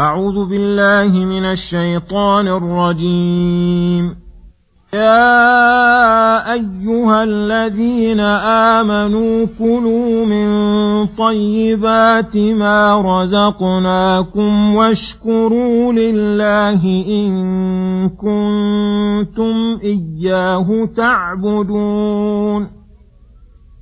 أعوذ بالله من الشيطان الرجيم. يا أيها الذين آمنوا كلوا من طيبات ما رزقناكم واشكروا لله إن كنتم إياه تعبدون.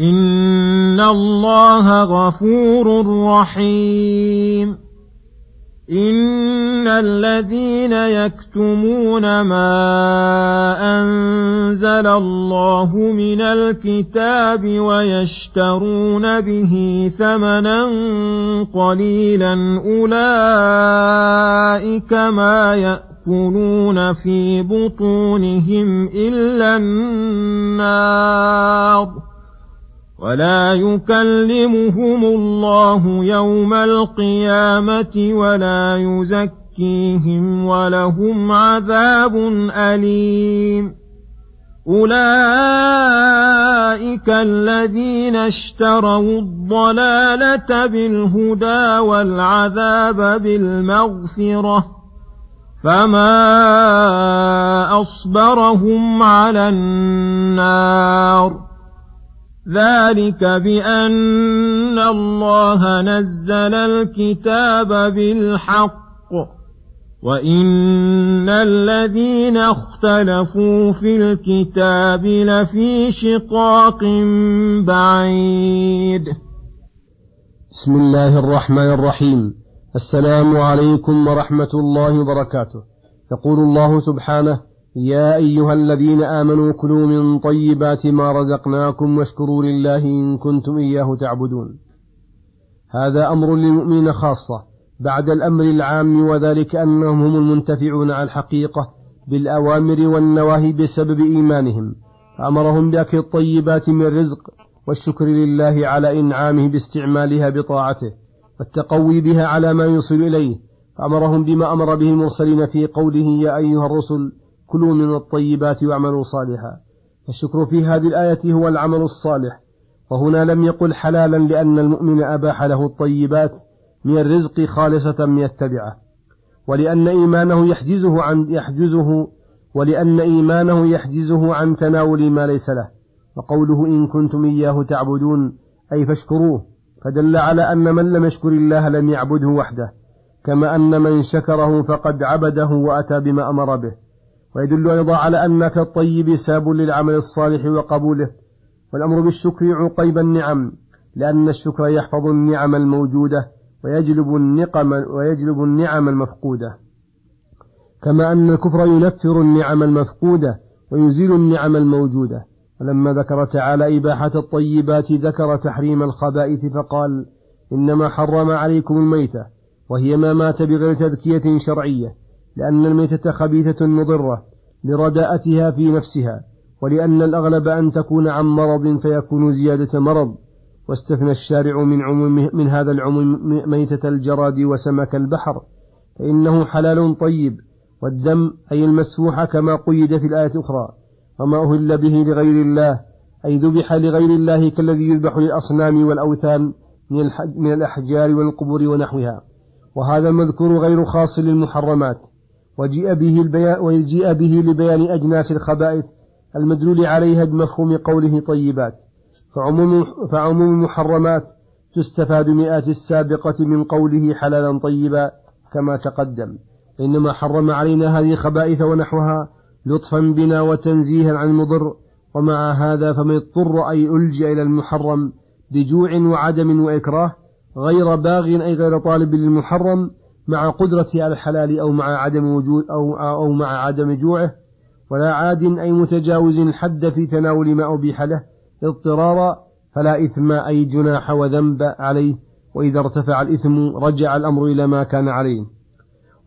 إن الله غفور رحيم إن الذين يكتمون ما أنزل الله من الكتاب ويشترون به ثمنا قليلا أولئك ما يأكلون في بطونهم إلا النار ولا يكلمهم الله يوم القيامة ولا يزكيهم ولهم عذاب أليم. أولئك الذين اشتروا الضلالة بالهدى والعذاب بالمغفرة فما أصبرهم على النار. ذلك بأن الله نزل الكتاب بالحق وإن الذين اختلفوا في الكتاب لفي شقاق بعيد. بسم الله الرحمن الرحيم. السلام عليكم ورحمة الله وبركاته. يقول الله سبحانه يا أيها الذين آمنوا كلوا من طيبات ما رزقناكم واشكروا لله إن كنتم إياه تعبدون. هذا أمر للمؤمنين خاصة بعد الأمر العام وذلك أنهم هم المنتفعون على الحقيقة بالأوامر والنواهي بسبب إيمانهم. فأمرهم بأكل الطيبات من الرزق والشكر لله على إنعامه باستعمالها بطاعته والتقوي بها على ما يوصل إليه. فأمرهم بما أمر به المرسلين في قوله يا أيها الرسل كلوا من الطيبات واعملوا صالحا. الشكر في هذه الآية هو العمل الصالح. وهنا لم يقل حلالا لأن المؤمن أباح له الطيبات من الرزق خالصة من التبعة ولأن إيمانه يحجزه عن يحجزه ولأن إيمانه يحجزه عن تناول ما ليس له. وقوله إن كنتم إياه تعبدون أي فاشكروه. فدل على أن من لم يشكر الله لم يعبده وحده. كما أن من شكره فقد عبده وأتى بما أمر به. ويدل أيضا على أنك الطيب ساب للعمل الصالح وقبوله والأمر بالشكر عقيب النعم لأن الشكر يحفظ النعم الموجودة ويجلب النقم ويجلب النعم المفقودة. كما أن الكفر ينفر النعم المفقودة ويزيل النعم الموجودة. ولما ذكر تعالى إباحة الطيبات ذكر تحريم الخبائث فقال إنما حرم عليكم الميتة وهي ما مات بغير تذكية شرعية. لأن الميتة خبيثة مضرة لرداءتها في نفسها ولأن الأغلب أن تكون عن مرض فيكون زيادة مرض. واستثنى الشارع من عموم من هذا العموم ميتة الجراد وسمك البحر فإنه حلال طيب والدم أي المسفوح كما قيد في الآية الأخرى وما أهل به لغير الله أي ذبح لغير الله كالذي يذبح للأصنام والأوثان من الأحجار والقبور ونحوها. وهذا المذكور غير خاص للمحرمات وجيء به, البيان وجيء به لبيان أجناس الخبائث المدلول عليها بمفهوم قوله طيبات. فعموم, فعموم المحرمات تستفاد مئات السابقة من قوله حلالا طيبا كما تقدم. إنما حرم علينا هذه الخبائث ونحوها لطفا بنا وتنزيها عن المضر ومع هذا فمن اضطر أي ألجأ إلى المحرم بجوع وعدم وإكراه غير باغ أي غير طالب للمحرم مع قدرته على الحلال أو مع عدم وجود أو, أو مع عدم جوعه ولا عاد أي متجاوز الحد في تناول ما أبيح له اضطرارا فلا إثم أي جناح وذنب عليه وإذا ارتفع الإثم رجع الأمر إلى ما كان عليه.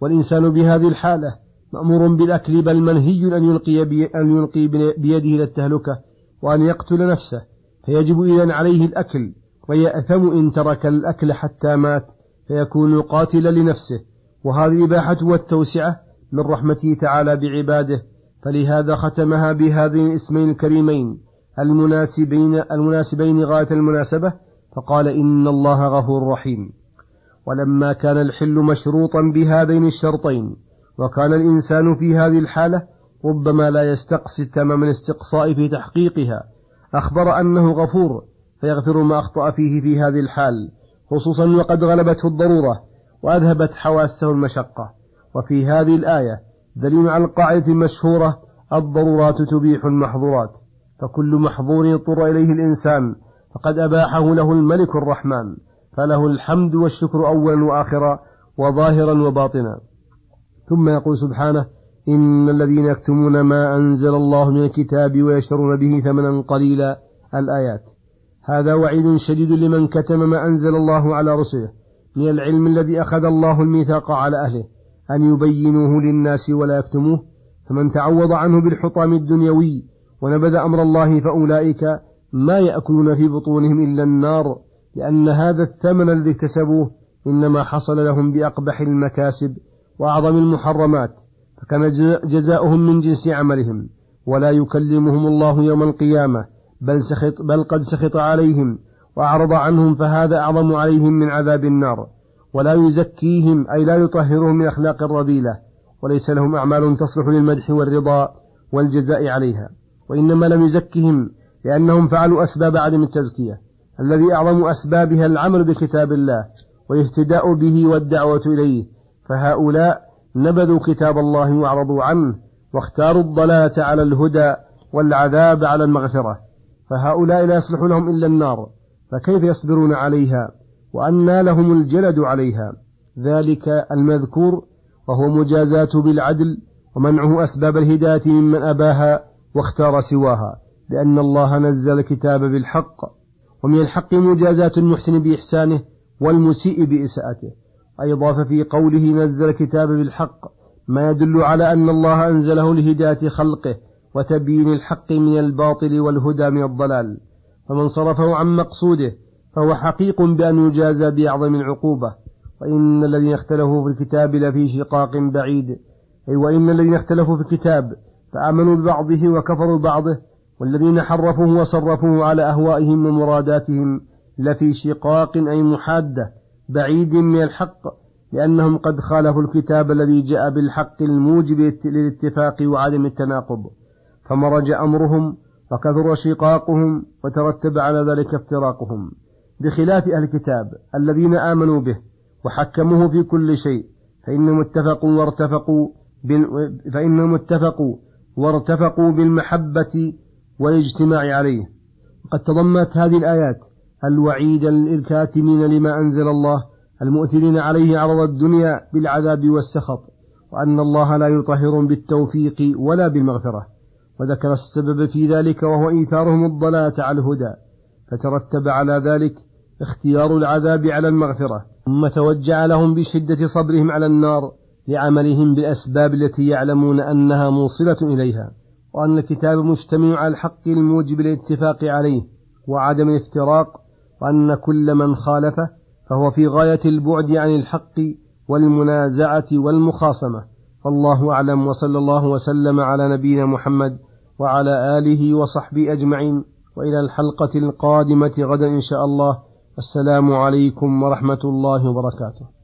والإنسان بهذه الحالة مأمور بالأكل بل منهي أن يلقي, أن يلقي بيده إلى التهلكة وأن يقتل نفسه فيجب إذن عليه الأكل ويأثم إن ترك الأكل حتى مات. فيكون قاتلا لنفسه. وهذه الإباحة والتوسعة من رحمته تعالى بعباده. فلهذا ختمها بهذين الاسمين الكريمين المناسبين المناسبين غاية المناسبة فقال إن الله غفور رحيم. ولما كان الحل مشروطا بهذين الشرطين وكان الإنسان في هذه الحالة ربما لا يستقصي تمام الاستقصاء في تحقيقها أخبر أنه غفور فيغفر ما أخطأ فيه في هذه الحال. خصوصا وقد غلبته الضرورة وأذهبت حواسه المشقة. وفي هذه الآية دليل على القاعدة المشهورة الضرورات تبيح المحظورات. فكل محظور اضطر إليه الإنسان فقد أباحه له الملك الرحمن. فله الحمد والشكر أولا وآخرا وظاهرا وباطنا. ثم يقول سبحانه إن الذين يكتمون ما أنزل الله من الكتاب ويشترون به ثمنا قليلا. الآيات. هذا وعيد شديد لمن كتم ما أنزل الله على رسله من العلم الذي أخذ الله الميثاق على أهله أن يبينوه للناس ولا يكتموه فمن تعوض عنه بالحطام الدنيوي ونبذ أمر الله فأولئك ما يأكلون في بطونهم إلا النار لأن هذا الثمن الذي اكتسبوه إنما حصل لهم بأقبح المكاسب وأعظم المحرمات فكان جزاؤهم من جنس عملهم ولا يكلمهم الله يوم القيامة. بل, سخط بل قد سخط عليهم وأعرض عنهم فهذا أعظم عليهم من عذاب النار ولا يزكيهم أي لا يطهرهم من أخلاق الرذيلة وليس لهم أعمال تصلح للمدح والرضا والجزاء عليها وإنما لم يزكهم لأنهم فعلوا أسباب عدم التزكية الذي أعظم أسبابها العمل بكتاب الله والاهتداء به والدعوة إليه فهؤلاء نبذوا كتاب الله وأعرضوا عنه واختاروا الضلالة على الهدى والعذاب على المغفرة فهؤلاء لا يصلح لهم إلا النار فكيف يصبرون عليها؟ وأنى لهم الجلد عليها. ذلك المذكور وهو مجازاته بالعدل ومنعه أسباب الهداية ممن أباها واختار سواها. لأن الله نزل الكتاب بالحق ومن الحق مجازاة المحسن بإحسانه والمسيء بإساءته. أيضا ففي قوله نزل الكتاب بالحق ما يدل على أن الله أنزله لهداية خلقه وتبيين الحق من الباطل والهدى من الضلال. فمن صرفه عن مقصوده فهو حقيق بأن يجازى بأعظم العقوبة. وإن الذين اختلفوا في الكتاب لفي شقاق بعيد. أي وإن الذين اختلفوا في الكتاب فآمنوا ببعضه وكفروا ببعضه. والذين حرفوه وصرفوه على أهوائهم ومراداتهم لفي شقاق أي محادة بعيد من الحق. لأنهم قد خالفوا الكتاب الذي جاء بالحق الموجب للاتفاق وعدم التناقض. فمرج أمرهم وكثر شقاقهم وترتب على ذلك افتراقهم. بخلاف أهل الكتاب الذين آمنوا به وحكموه في كل شيء فإنهم اتفقوا وارتفقوا فإنهم اتفقوا وارتفقوا بالمحبة والاجتماع عليه. وقد تضمنت هذه الآيات الوعيد للكاتمين لما أنزل الله المؤثرين عليه عرض الدنيا بالعذاب والسخط وأن الله لا يطهر بالتوفيق ولا بالمغفرة. وذكر السبب في ذلك وهو إيثارهم الضلاة على الهدى فترتب على ذلك اختيار العذاب على المغفرة ثم توجع لهم بشدة صبرهم على النار لعملهم بالأسباب التي يعلمون أنها موصلة إليها وأن الكتاب مجتمع على الحق الموجب للاتفاق عليه وعدم الافتراق وأن كل من خالفه فهو في غاية البعد عن الحق والمنازعة والمخاصمة. فالله أعلم وصلى الله وسلم على نبينا محمد وعلى آله وصحبه أجمعين. وإلى الحلقة القادمة غدا إن شاء الله. السلام عليكم ورحمة الله وبركاته.